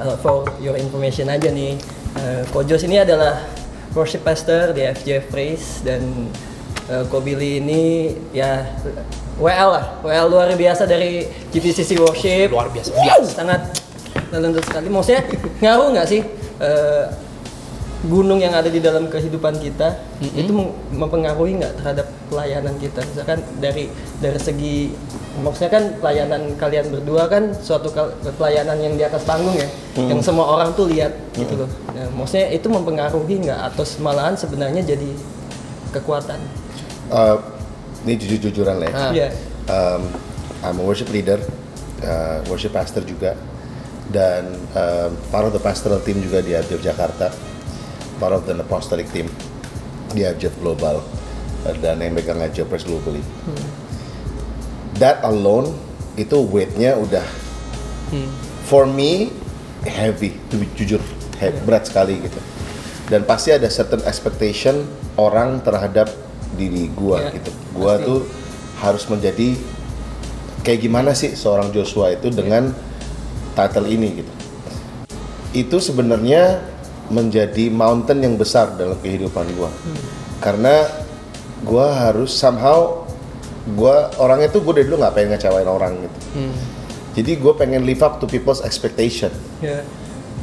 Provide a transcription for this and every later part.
uh, for your information aja nih, uh, Kojos ini adalah worship pastor di FJF Praise dan uh, Ko Billy ini ya WL lah, WL luar biasa dari GPCC Worship. Luar biasa. Sangat talented sekali. Maksudnya ngaruh nggak sih uh, gunung yang ada di dalam kehidupan kita itu mem- mempengaruhi nggak terhadap pelayanan kita? Misalkan dari dari segi maksudnya kan pelayanan kalian berdua kan suatu pelayanan yang di atas panggung ya, yang semua orang tuh lihat gitu loh. Nah, maksudnya itu mempengaruhi nggak atau malahan sebenarnya jadi kekuatan? Uh, ini jujur-jujuran lah ya. Ah. Iya. Um, I'm a worship leader, uh, worship pastor juga, dan um, part of the pastoral team juga di Jakarta, part of the apostolic team di AFJF Global, uh, dan yang megang Press globally. That alone itu weightnya udah for me heavy, to be jujur he- berat sekali gitu. Dan pasti ada certain expectation orang terhadap diri gua Iya, gitu. Gua pasti. tuh harus menjadi kayak gimana sih seorang Joshua itu dengan title ini gitu. Itu sebenarnya menjadi mountain yang besar dalam kehidupan gua. Karena gua harus somehow gua orangnya tuh gue dari dulu nggak pengen ngecewain orang gitu. Jadi gue pengen live up to people's expectation. Ya.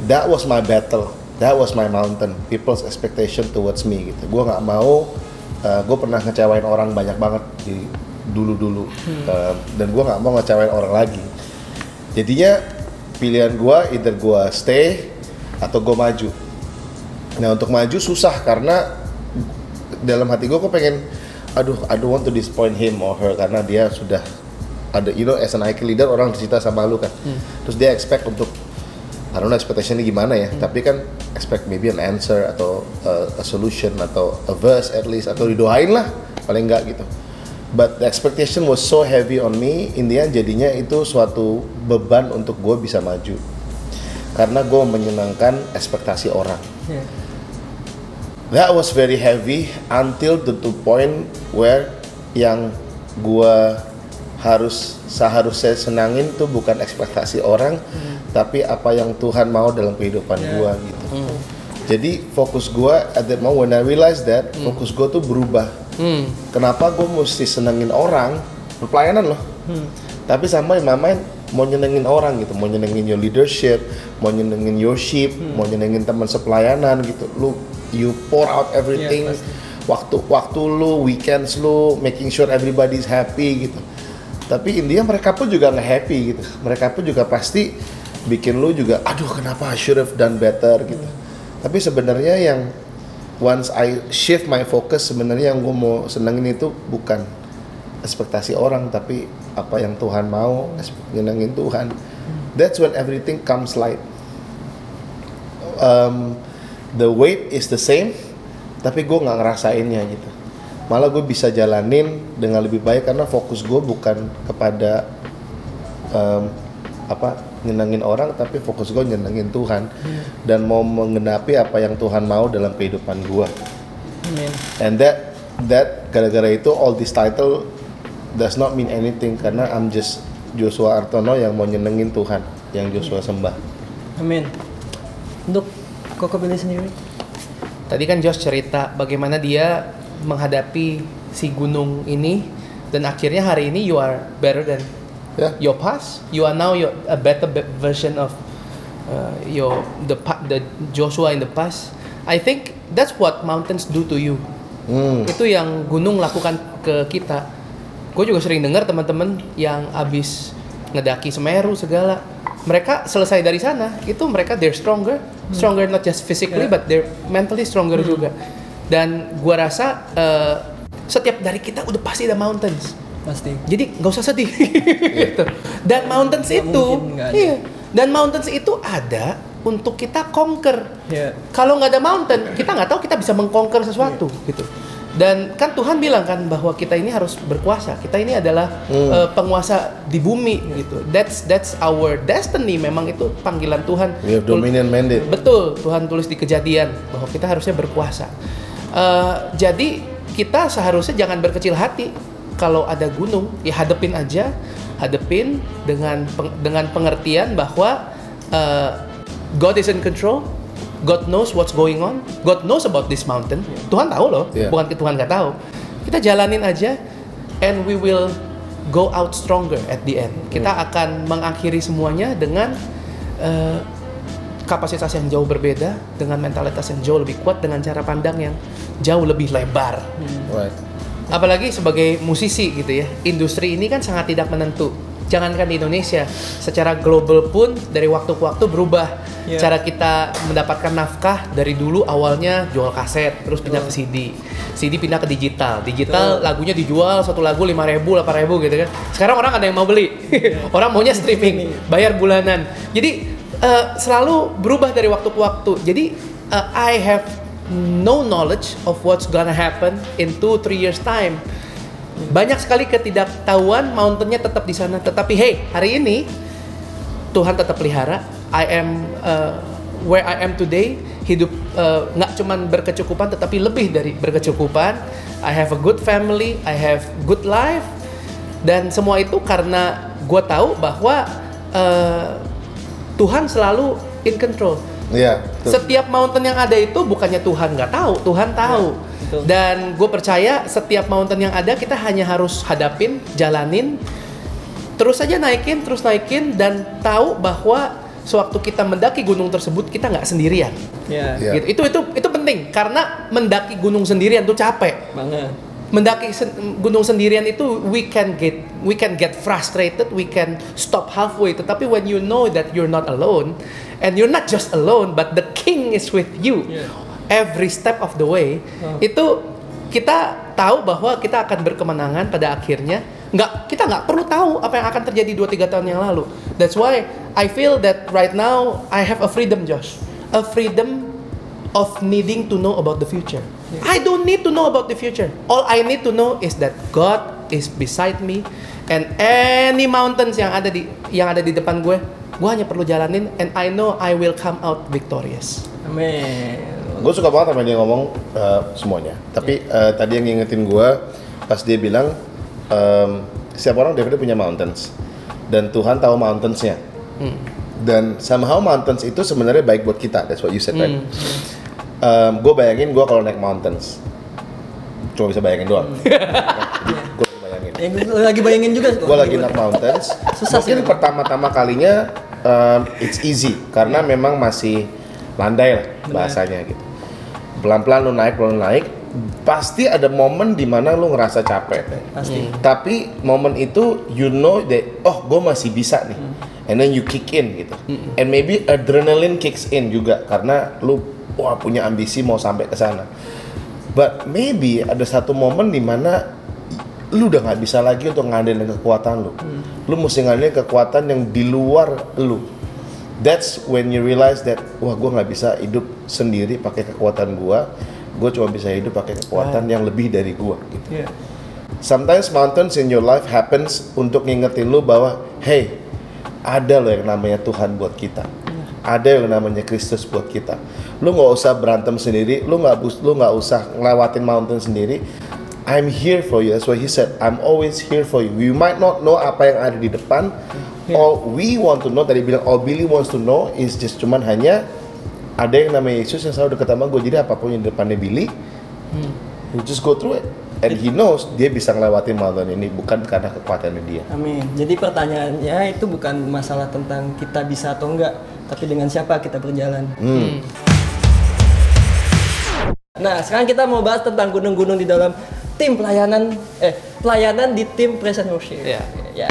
That was my battle. That was my mountain. People's expectation towards me gitu. Gue nggak mau. gue pernah ngecewain orang banyak banget di dulu-dulu. Uh, dan gue nggak mau ngecewain orang lagi. Jadinya pilihan gue either gue stay atau gue maju. Nah untuk maju susah karena dalam hati gue kok pengen aduh I don't want to disappoint him or her karena dia sudah ada you know as an IK leader orang cerita sama lu kan. Terus dia expect untuk I don't know expectationnya gimana ya. Tapi kan expect maybe an answer atau uh, a solution atau a verse at least atau didoain lah paling enggak gitu. But the expectation was so heavy on me in the end jadinya itu suatu beban untuk gue bisa maju. Karena gue menyenangkan ekspektasi orang. Ya. That was very heavy until the two point where yang gua harus seharusnya senangin tuh bukan ekspektasi orang, tapi apa yang Tuhan mau dalam kehidupan Ya. gua gitu. Jadi fokus gua at that moment when I realized that fokus gua tuh berubah. Hmm. Kenapa gua mesti senengin orang? Pelayanan loh. Tapi sama yang main mau nyenengin orang gitu, mau nyenengin your leadership, mau nyenengin your sheep, mau nyenengin teman sepelayanan gitu. Lu you pour out everything. Pasti. waktu waktu lu, weekends lu, making sure everybody's happy gitu. Tapi intinya mereka pun juga nggak happy gitu. Mereka pun juga pasti bikin lu juga, aduh kenapa I should have done better gitu. Tapi sebenarnya yang once I shift my focus sebenarnya yang gue mau senengin itu bukan ekspektasi orang tapi apa yang Tuhan mau nyenengin Tuhan. That's when everything comes light. Um, the weight is the same tapi gue nggak ngerasainnya gitu. Malah gue bisa jalanin dengan lebih baik karena fokus gue bukan kepada um, apa nyenengin orang tapi fokus gue nyenengin Tuhan. Dan mau menggenapi apa yang Tuhan mau dalam kehidupan gue Amin. and that that gara-gara itu all this title does not mean anything karena I'm just Joshua Artono yang mau nyenengin Tuhan yang Joshua sembah Amin. Untuk Koko Billy sendiri? Tadi kan Josh cerita bagaimana dia menghadapi si gunung ini dan akhirnya hari ini you are better than ya your past. You are now your, a better be- version of uh, your the the Joshua in the past. I think that's what mountains do to you. hmm. Itu yang gunung lakukan ke kita. Gue juga sering dengar teman-teman yang abis ngedaki Semeru segala. Mereka selesai dari sana, itu mereka they're stronger, stronger not just physically Yeah. but they're mentally stronger juga. Dan gua rasa uh, setiap dari kita udah pasti ada mountains. Pasti. Jadi nggak usah sedih gitu. Dan mountains itu, iya. Dan mountains itu ada untuk kita conquer. Ya. Kalau nggak ada mountain, kita nggak tahu kita bisa mengconquer sesuatu gitu. Dan kan Tuhan bilang kan bahwa kita ini harus berkuasa. Kita ini adalah eh, penguasa di bumi gitu. That's that's our destiny. Memang itu panggilan Tuhan. we have dominion mandate Betul, Tuhan tulis di kejadian bahwa kita harusnya berkuasa. Eh, jadi kita seharusnya jangan berkecil hati kalau ada gunung, ya hadepin aja, hadepin dengan peng- dengan pengertian bahwa eh, God is in control. God knows what's going on. God knows about this mountain. Tuhan tahu loh, Yeah. bukan Tuhan nggak tahu. Kita jalanin aja, and we will go out stronger at the end. Kita akan mengakhiri semuanya dengan eh, kapasitas yang jauh berbeda, dengan mentalitas yang jauh lebih kuat, dengan cara pandang yang jauh lebih lebar. Right. Apalagi sebagai musisi gitu ya, industri ini kan sangat tidak menentu. Jangankan di Indonesia, secara global pun dari waktu ke waktu berubah. Iya. Cara kita mendapatkan nafkah dari dulu awalnya jual kaset, terus pindah ke CD. CD pindah ke digital. Digital lagunya dijual satu lagu 5.000, 8.000 gitu kan. Sekarang orang ada yang mau beli. orang maunya streaming, bayar bulanan. Jadi eh, selalu berubah dari waktu ke waktu. Jadi eh, I have no knowledge of what's gonna happen in 2 3 years time. Banyak sekali ketidaktahuan, mountainnya tetap di sana. Tetapi hey, hari ini Tuhan tetap pelihara. I am uh, where I am today. Hidup uh, nggak cuman berkecukupan, tetapi lebih dari berkecukupan. I have a good family, I have good life, dan semua itu karena gue tahu bahwa uh, Tuhan selalu in control. Iya. betul. Setiap mountain yang ada itu bukannya Tuhan nggak tahu, Tuhan tahu. Betul. Dan gue percaya setiap mountain yang ada kita hanya harus hadapin, jalanin, terus saja naikin, terus naikin dan tahu bahwa sewaktu kita mendaki gunung tersebut kita nggak sendirian. Ya, Iya. Gitu. Itu itu itu penting karena mendaki gunung sendirian tuh capek banget. mendaki sen- gunung sendirian itu we can get we can get frustrated we can stop halfway tetapi when you know that you're not alone and you're not just alone but the king is with you Yeah. Every step of the way Oh. itu kita tahu bahwa kita akan berkemenangan pada akhirnya nggak kita nggak perlu tahu apa yang akan terjadi 2-3 tahun yang lalu that's why I feel that right now I have a freedom Josh a freedom of needing to know about the future. I don't need to know about the future. All I need to know is that God is beside me and any mountains yang ada di yang ada di depan gue, gue hanya perlu jalanin and I know I will come out victorious. Amin. Gue suka banget sama dia ngomong uh, semuanya. Tapi uh, tadi yang ngingetin gue pas dia bilang um, setiap orang definitely punya mountains dan Tuhan tahu mountainsnya. Dan somehow mountains itu sebenarnya baik buat kita. That's what you said, right? gue bayangin gue kalau naik mountains cuma bisa bayangin doang. gue bayangin. Yang gue lagi bayangin juga. Gue lagi naik mountains. Susah. Mungkin pertama-tama kalinya um, it's easy karena memang masih landai lah bahasanya gitu. Pelan-pelan lu naik, pelan naik, pasti ada momen di mana lu ngerasa capek. Pasti. Tapi momen itu you know that oh gue masih bisa nih. And then you kick in gitu. And maybe adrenaline kicks in juga karena lu wah punya ambisi mau sampai ke sana. But maybe ada satu momen di mana lu udah nggak bisa lagi untuk ngandelin kekuatan lu. Lu mesti ngandelin kekuatan yang di luar lu. That's when you realize that wah gue nggak bisa hidup sendiri pakai kekuatan gua. Gue cuma bisa hidup pakai kekuatan yang lebih dari gua. Gitu. Iya. Sometimes mountains in your life happens untuk ngingetin lu bahwa hey ada loh yang namanya Tuhan buat kita. Ada yang namanya Kristus buat kita. Lu nggak usah berantem sendiri, lu nggak lu nggak usah ngelewatin mountain sendiri. I'm here for you. That's what he said. I'm always here for you. We might not know apa yang ada di depan. All we want to know tadi bilang all Billy wants to know is just cuman hanya ada yang namanya Yesus yang selalu dekat sama gue. Jadi apa pun yang di depannya Billy, you just go through it. And he knows dia bisa ngelewatin mountain ini bukan karena kekuatannya dia. Amin. Jadi pertanyaannya itu bukan masalah tentang kita bisa atau enggak, tapi dengan siapa kita berjalan. Hmm. Nah, sekarang kita mau bahas tentang gunung-gunung di dalam tim pelayanan eh pelayanan di tim present worship. Iya. Ya.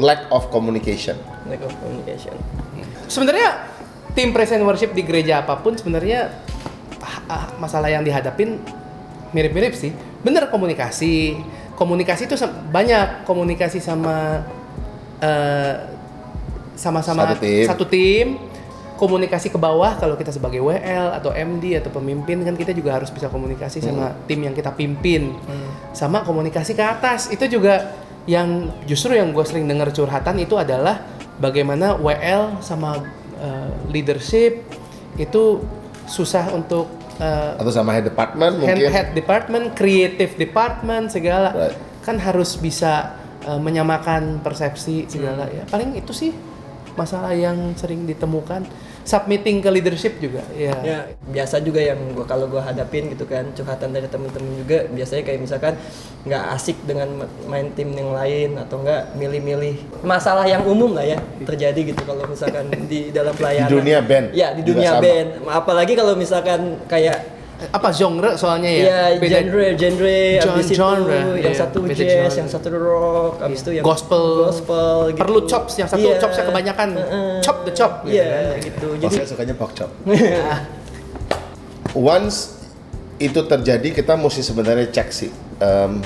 Lack of communication. Lack of communication. Sebenarnya tim present worship di gereja apa pun sebenarnya ah, ah, masalah yang dihadapin mirip-mirip sih. Bener komunikasi. Komunikasi itu banyak komunikasi sama eh, sama-sama Satu tim. satu tim. Komunikasi ke bawah kalau kita sebagai WL atau MD atau pemimpin kan kita juga harus bisa komunikasi sama tim yang kita pimpin. Sama komunikasi ke atas itu juga yang justru yang gue sering dengar curhatan itu adalah bagaimana WL sama uh, leadership itu susah untuk uh, Atau sama head department hand, mungkin. head department, creative department segala Right. kan harus bisa uh, menyamakan persepsi segala Hmm. ya. Paling itu sih masalah yang sering ditemukan. Submitting ke leadership juga. Ya. ya biasa juga yang gua kalau gua hadapin gitu kan curhatan dari temen-temen juga biasanya kayak misalkan nggak asik dengan ma- main tim yang lain atau nggak milih-milih masalah yang umum lah ya terjadi gitu kalau misalkan di dalam pelayanan Di dunia band ya di dunia band apalagi kalau misalkan kayak Apa genre soalnya ya? ya Beda- genre genre Gen- abis itu genre, yang iya, satu jazz genre. yang satu rock abis itu yang Gospel. gospel gitu. Perlu chops, yang satu Iya. chopsnya kebanyakan. Chop the chop, gitu iya kan. gitu Oh, jadi saya sukanya pork chop. Once itu terjadi kita mesti sebenarnya cek sih em,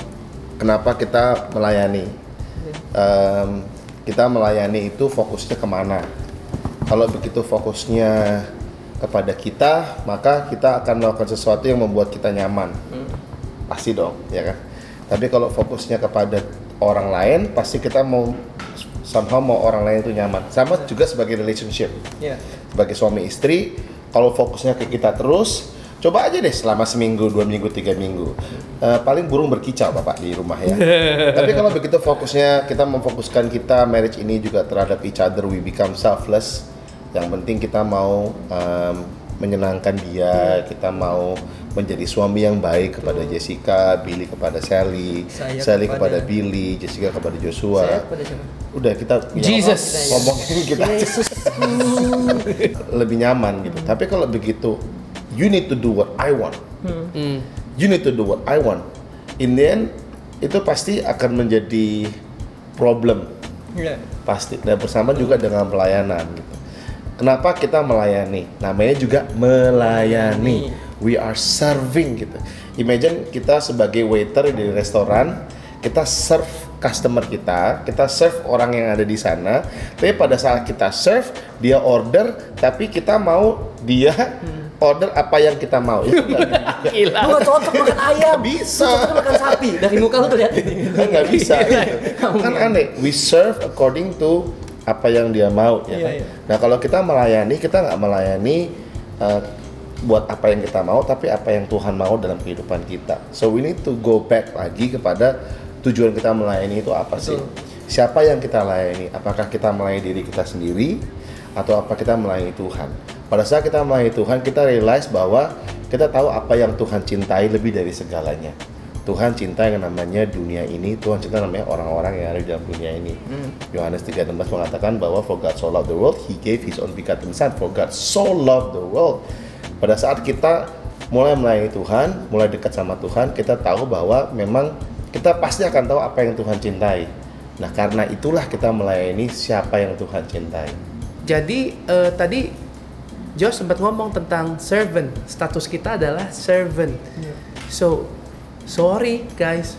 kenapa kita melayani. Em, kita melayani itu fokusnya ke mana? Kalau begitu fokusnya kepada kita, maka kita akan melakukan sesuatu yang membuat kita nyaman. Pasti dong, ya kan? Tapi kalau fokusnya kepada orang lain, pasti kita mau somehow mau orang lain itu nyaman. Sama juga sebagai relationship ya sebagai suami istri kalau fokusnya ke kita terus coba aja deh selama seminggu dua minggu tiga minggu Eh, paling burung berkicau bapak di rumah ya tapi kalau begitu fokusnya kita memfokuskan kita marriage ini juga terhadap each other we become selfless yang penting kita mau em, menyenangkan dia kita mau menjadi suami yang baik kepada Jessica Billy kepada Sally Saya Sally kepada- kepada Billy Jessica kepada saya Joshua siapa udah kita ya, Jesus. ngomongin kita Yesus lebih nyaman gitu. Tapi kalau begitu, you need to do what I want. Hmm. You need to do what I want. In the end, itu pasti akan menjadi problem ya pasti. Dan bersama juga dengan pelayanan gitu. Kenapa kita melayani? Namanya juga melayani. We are serving gitu. Imagine kita sebagai waiter di restoran, kita serve customer kita, kita serve orang yang ada di sana. Tapi pada saat kita serve, dia order, tapi kita mau dia order apa yang kita mau. Itu nggak Gila. lu gak cocok makan ayam Bisa. Lu cocok makan sapi dari muka lu kelihatan nggak bisa kan aneh we serve according to apa yang dia mau ya Iya, kan? iya. nah kalau kita melayani kita nggak melayani uh, buat apa yang kita mau tapi apa yang Tuhan mau dalam kehidupan kita so we need to go back lagi kepada tujuan kita melayani itu apa sih Betul. siapa yang kita layani apakah kita melayani diri kita sendiri atau apa kita melayani Tuhan pada saat kita melayani Tuhan kita realize bahwa kita tahu apa yang Tuhan cintai lebih dari segalanya Tuhan cinta yang namanya dunia ini, Tuhan cinta namanya orang-orang yang ada di dalam dunia ini. Yohanes 3:16 mengatakan bahwa for God so loved the world, He gave His own begotten Son. For God so loved the world. Pada saat kita mulai melayani Tuhan, mulai dekat sama Tuhan, kita tahu bahwa memang kita pasti akan tahu apa yang Tuhan cintai. Nah karena itulah kita melayani siapa yang Tuhan cintai. Jadi eh, tadi Josh sempat ngomong tentang servant. Status kita adalah servant. So sorry guys,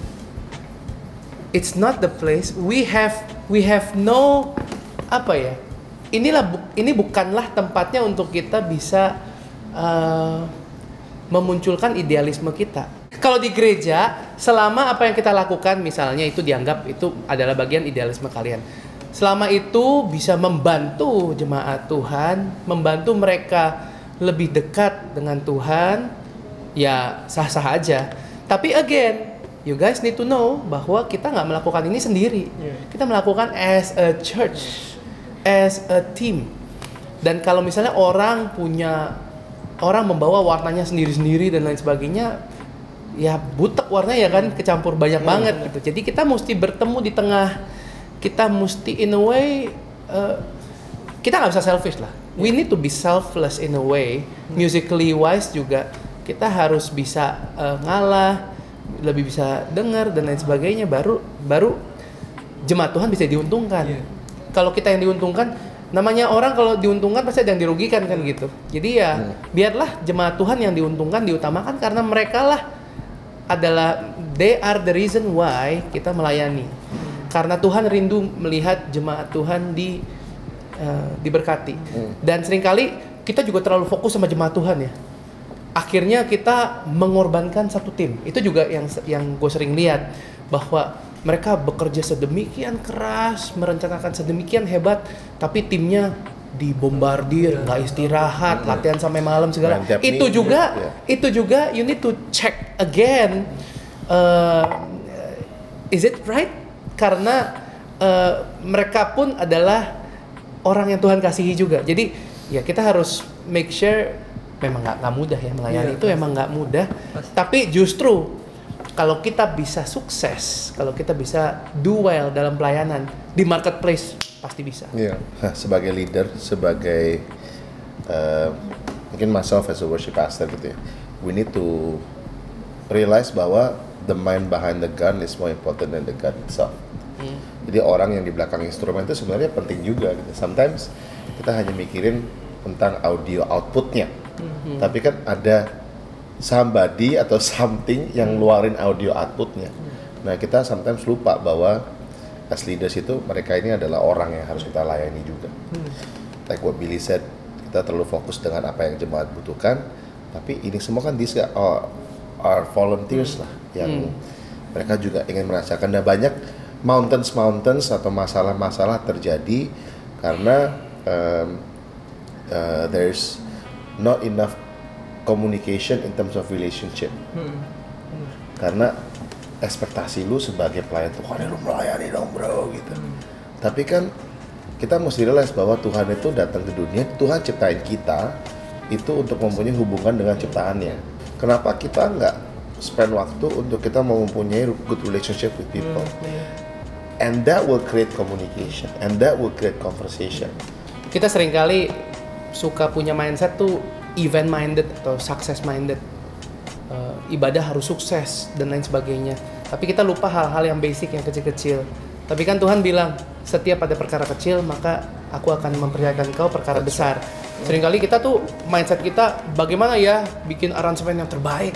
it's not the place. We have we have no apa ya? Inilah bu- ini bukanlah tempatnya untuk kita bisa eh, memunculkan idealisme kita. Kalau di gereja, selama apa yang kita lakukan misalnya itu dianggap itu adalah bagian idealisme kalian. Selama itu bisa membantu jemaat Tuhan, membantu mereka lebih dekat dengan Tuhan, ya sah-sah aja. Tapi again, you guys need to know bahwa kita nggak melakukan ini sendiri. Yeah. Kita melakukan as a church, as a team. Dan kalau misalnya orang punya orang membawa warnanya sendiri-sendiri dan lain sebagainya, ya butek warnanya ya kan kecampur banyak banget gitu. Jadi kita mesti bertemu di tengah. Kita mesti in a way uh, kita nggak bisa selfish lah. We need to be selfless in a way. Musically wise juga kita harus bisa uh, ngalah, lebih bisa dengar dan lain sebagainya. Baru baru jemaat Tuhan bisa diuntungkan. Iya. Kalau kita yang diuntungkan, namanya orang kalau diuntungkan pasti ada yang dirugikan kan gitu. Jadi ya biarlah jemaat Tuhan yang diuntungkan diutamakan karena mereka lah adalah they are the reason why kita melayani. Karena Tuhan rindu melihat jemaat Tuhan di eh, diberkati. Dan sering kali kita juga terlalu fokus sama jemaat Tuhan ya. Akhirnya kita mengorbankan satu tim. Itu juga yang yang gue sering lihat bahwa mereka bekerja sedemikian keras, merencanakan sedemikian hebat, tapi timnya dibombardir, nggak istirahat, latihan sampai malam segala. Itu juga, ya. itu juga you need to check again. uh, is it right? Karena uh, mereka pun adalah orang yang Tuhan kasihi juga. Jadi ya kita harus make sure memang nggak nggak mudah ya melayani Iya, itu emang nggak mudah tapi justru kalau kita bisa sukses kalau kita bisa do well dalam pelayanan di marketplace pasti bisa Iya. Nah, sebagai leader, sebagai uh, mungkin myself as a worship pastor gitu ya, we need to realize bahwa the mind behind the gun is more important than the gun itself. Jadi orang yang di belakang instrumen itu sebenarnya penting juga gitu. Sometimes kita hanya mikirin tentang audio outputnya, tapi kan ada somebody atau something yang ngeluarin audio outputnya. Nah kita sometimes lupa bahwa as leaders itu mereka ini adalah orang yang harus kita layani juga. Like what Billy said, kita terlalu fokus dengan apa yang jemaat butuhkan, tapi ini semua kan these are, are volunteers lah yang mereka juga ingin merasakan. Dan banyak mountains mountains atau masalah-masalah terjadi karena um, uh, there's not enough communication in terms of relationship. Karena ekspektasi lu sebagai pelayan Tuhan lu melayani dong bro gitu. Tapi kan kita mesti realize bahwa Tuhan itu datang ke dunia Tuhan ciptain kita itu untuk mempunyai hubungan dengan ciptaannya. Kenapa kita nggak spend waktu untuk kita mempunyai good relationship with people? And that will create communication and that will create conversation. Kita sering kali suka punya mindset tuh event minded atau success minded Eh, ibadah harus sukses dan lain sebagainya. Tapi kita lupa hal-hal yang basic yang kecil-kecil. Tapi kan Tuhan bilang setiap ada perkara kecil maka aku akan mempercayakan kau perkara besar. sering kali kita tuh mindset kita bagaimana ya bikin aransemen yang terbaik?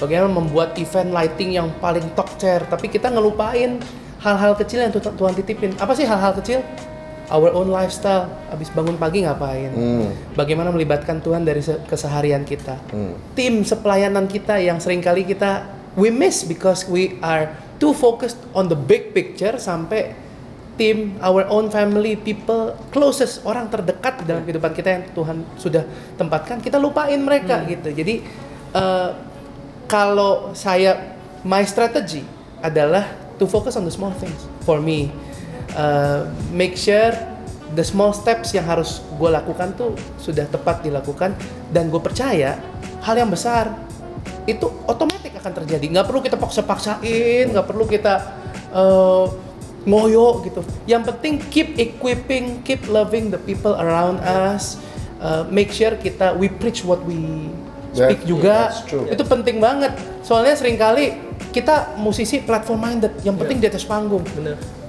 Bagaimana membuat event lighting yang paling top tier tapi kita ngelupain hal-hal kecil yang Tuhan titipin. Apa sih hal-hal kecil our own lifestyle. Habis bangun pagi ngapain? Hmm. bagaimana melibatkan Tuhan dari se- keseharian kita? Hmm. tim sepelayanan kita yang sering kali kita we miss because we are too focused on the big picture sampai tim our own family people closest orang terdekat dalam kehidupan kita yang Tuhan sudah tempatkan kita lupain mereka gitu. Jadi eh, kalau saya my strategy adalah to focus on the small things. For me Uh, make sure the small steps yang harus gue lakukan tuh sudah tepat dilakukan. Dan gue percaya hal yang besar itu otomatis akan terjadi. Nggak perlu kita paksa-paksain nggak perlu kita uh, ngoyo gitu. Yang penting keep equipping keep loving the people around us. Uh, make sure kita we preach what we speak That- juga. true. itu penting banget. Soalnya sering kali kita musisi platform minded yang penting di atas panggung. Bener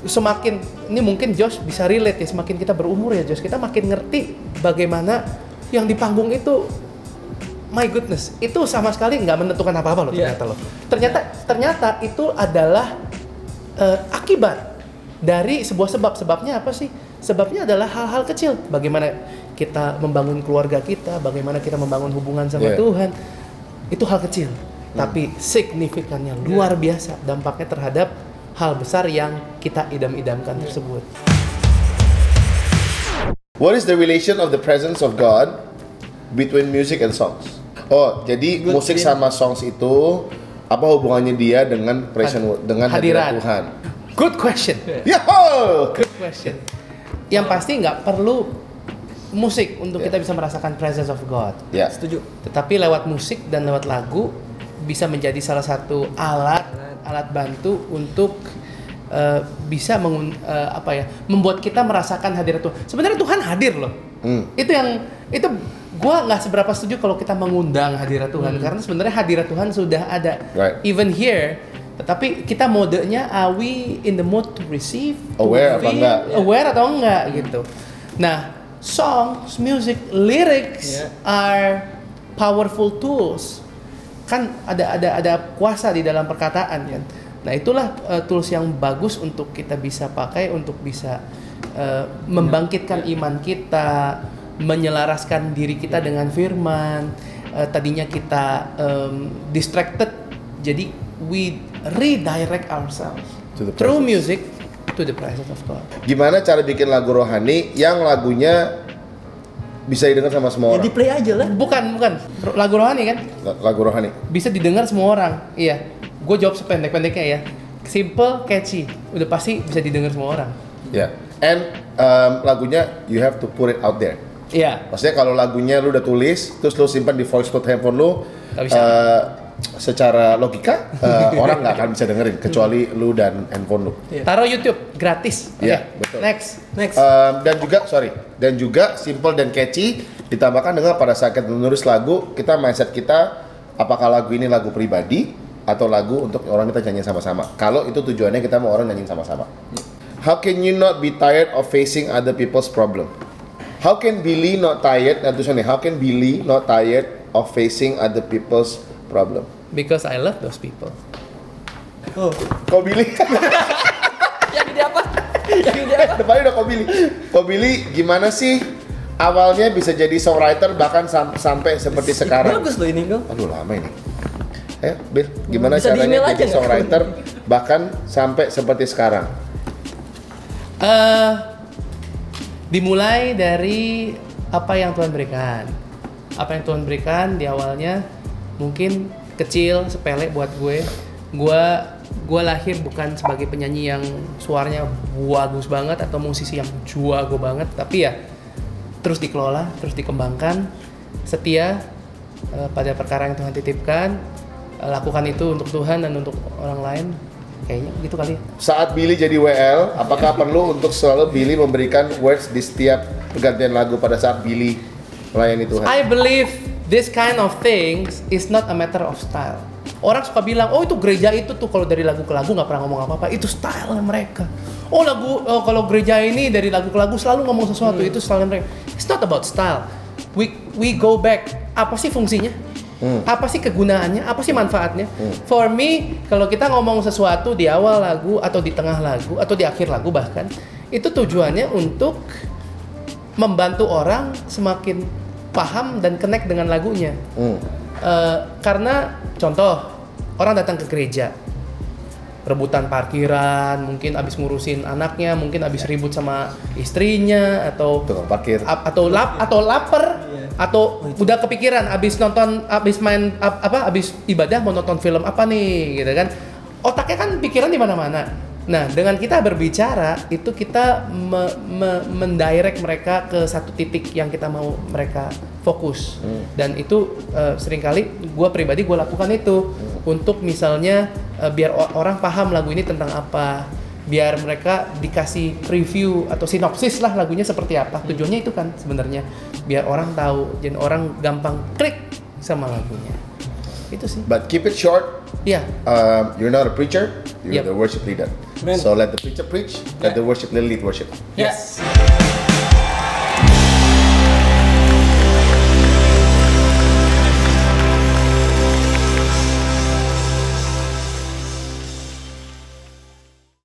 semakin ini mungkin Josh bisa relate ya semakin kita berumur ya Josh. Kita makin ngerti bagaimana yang di panggung itu my goodness itu sama sekali nggak menentukan apa apa loh Iya. ternyata loh. Ternyata ternyata itu adalah eh, akibat dari sebuah sebab. Sebabnya apa sih? Sebabnya adalah hal-hal kecil. Bagaimana kita membangun keluarga kita bagaimana kita membangun hubungan sama Iya. Tuhan itu hal kecil. Tapi signifikannya luar biasa dampaknya terhadap hal besar yang kita idam-idamkan tersebut. What is the relation of the presence of God between music and songs? Oh, jadi Good musik sama songs itu apa hubungannya dia dengan presence dengan hadirat Hadirat. Tuhan? Good question. Yahoo! Good question. Yang pasti nggak perlu musik untuk Ya. kita bisa merasakan presence of God. Ya. setuju Tetapi lewat musik dan lewat lagu bisa menjadi salah satu alat alat bantu untuk eh, bisa mengun, eh, apa ya membuat kita merasakan hadirat Tuhan. Sebenarnya Tuhan hadir loh. Hmm. Itu yang itu gua nggak seberapa setuju kalau kita mengundang hadirat Tuhan Hmm. karena sebenarnya hadirat Tuhan sudah ada. Right. Even here tetapi kita modenya are we in the mood to receive, to Aware apa feel, enggak? aware atau enggak gitu. Nah, songs, music, lyrics Yeah. are powerful tools. Kan ada ada ada kuasa di dalam perkataan kan. Nah, itulah uh, tools yang bagus untuk kita bisa pakai untuk bisa uh, membangkitkan iman kita, menyelaraskan diri kita dengan firman. Uh, tadinya kita um, distracted, jadi we redirect ourselves To the through music to the presence of God. Gimana cara bikin lagu rohani yang lagunya bisa didengar sama semua ya orang? di play aja lah Bukan, bukan. Lagu rohani kan Lagu rohani. bisa didengar semua orang. Iya. Gue jawab sependek-pendeknya ya. Simple, catchy. Udah pasti bisa didengar semua orang. Ya. And um, lagunya you have to put it out there. Iya. Maksudnya kalau lagunya lu udah tulis, terus lu simpan di voice note handphone lu, Nggak bisa. eh, secara logika eh, orang nggak akan bisa dengerin kecuali lu dan handphone lu. Iya. Taruh YouTube gratis. Iya, betul. Next. Next. Um, dan juga sorry dan juga simple dan catchy ditambahkan dengan pada saat kita menulis lagu kita mindset kita apakah lagu ini lagu pribadi atau lagu untuk orang kita nyanyi sama-sama kalau itu tujuannya kita mau orang nyanyi sama-sama how can you not be tired of facing other people's problem how can Billy not tired nah tulisannya how can Billy not tired of facing other people's problem Because I love those people. Oh, kok Billy yang ide apa? yang ide apa? Depannya udah Ko Billy. Ko Billy gimana sih awalnya bisa jadi songwriter bahkan sam- sampai seperti sekarang? Bagus loh ini kok. Aduh lama ini. Ayo, Bill, gimana Bisa di caranya aja jadi nggak? songwriter bahkan sampai seperti sekarang? eh dimulai dari apa yang Tuhan berikan. Apa yang Tuhan berikan di awalnya mungkin kecil, sepele buat gue. Gue gue lahir bukan sebagai penyanyi yang suaranya bagus banget atau musisi yang jago banget, tapi ya terus dikelola, terus dikembangkan, setia eh, pada perkara yang Tuhan titipkan, eh, lakukan itu untuk Tuhan dan untuk orang lain. Kayaknya gitu kali. ya. Saat Billy jadi WL, apakah perlu untuk selalu Billy memberikan words di setiap pergantian lagu pada saat Billy melayani Tuhan? I believe this kind of things is not a matter of style. Orang suka bilang, oh itu gereja itu tuh kalau dari lagu ke lagu nggak pernah ngomong apa-apa, itu style mereka. Oh lagu, oh, kalau gereja ini dari lagu ke lagu selalu ngomong sesuatu, itu style mereka. It's not about style. We we go back. Apa sih fungsinya? Apa sih kegunaannya? Apa sih manfaatnya? For me, kalau kita ngomong sesuatu di awal lagu atau di tengah lagu atau di akhir lagu bahkan, itu tujuannya untuk membantu orang semakin paham dan connect dengan lagunya. Hmm. Eh, karena contoh orang datang ke gereja, rebutan parkiran, mungkin abis ngurusin anaknya, mungkin abis ribut sama istrinya atau Tukang parkir. ap- atau lap atau lapar Iya. atau udah kepikiran abis nonton abis main ap- apa abis ibadah mau nonton film apa nih gitu kan otaknya kan pikiran di mana-mana nah dengan kita berbicara itu kita me- me- mendirect mereka ke satu titik yang kita mau mereka fokus. Dan itu eh, sering kali gue pribadi gue lakukan itu. Untuk misalnya eh, biar orang paham lagu ini tentang apa. Biar mereka dikasih review atau sinopsis lah lagunya seperti apa. Tujuannya itu kan sebenarnya. Biar orang tahu dan orang gampang klik sama lagunya. Itu sih. But keep it short. ya Um, you're not a preacher. You're Yep. the worship leader. Amen. So let the preacher preach. Let the worship leader lead worship. Yes.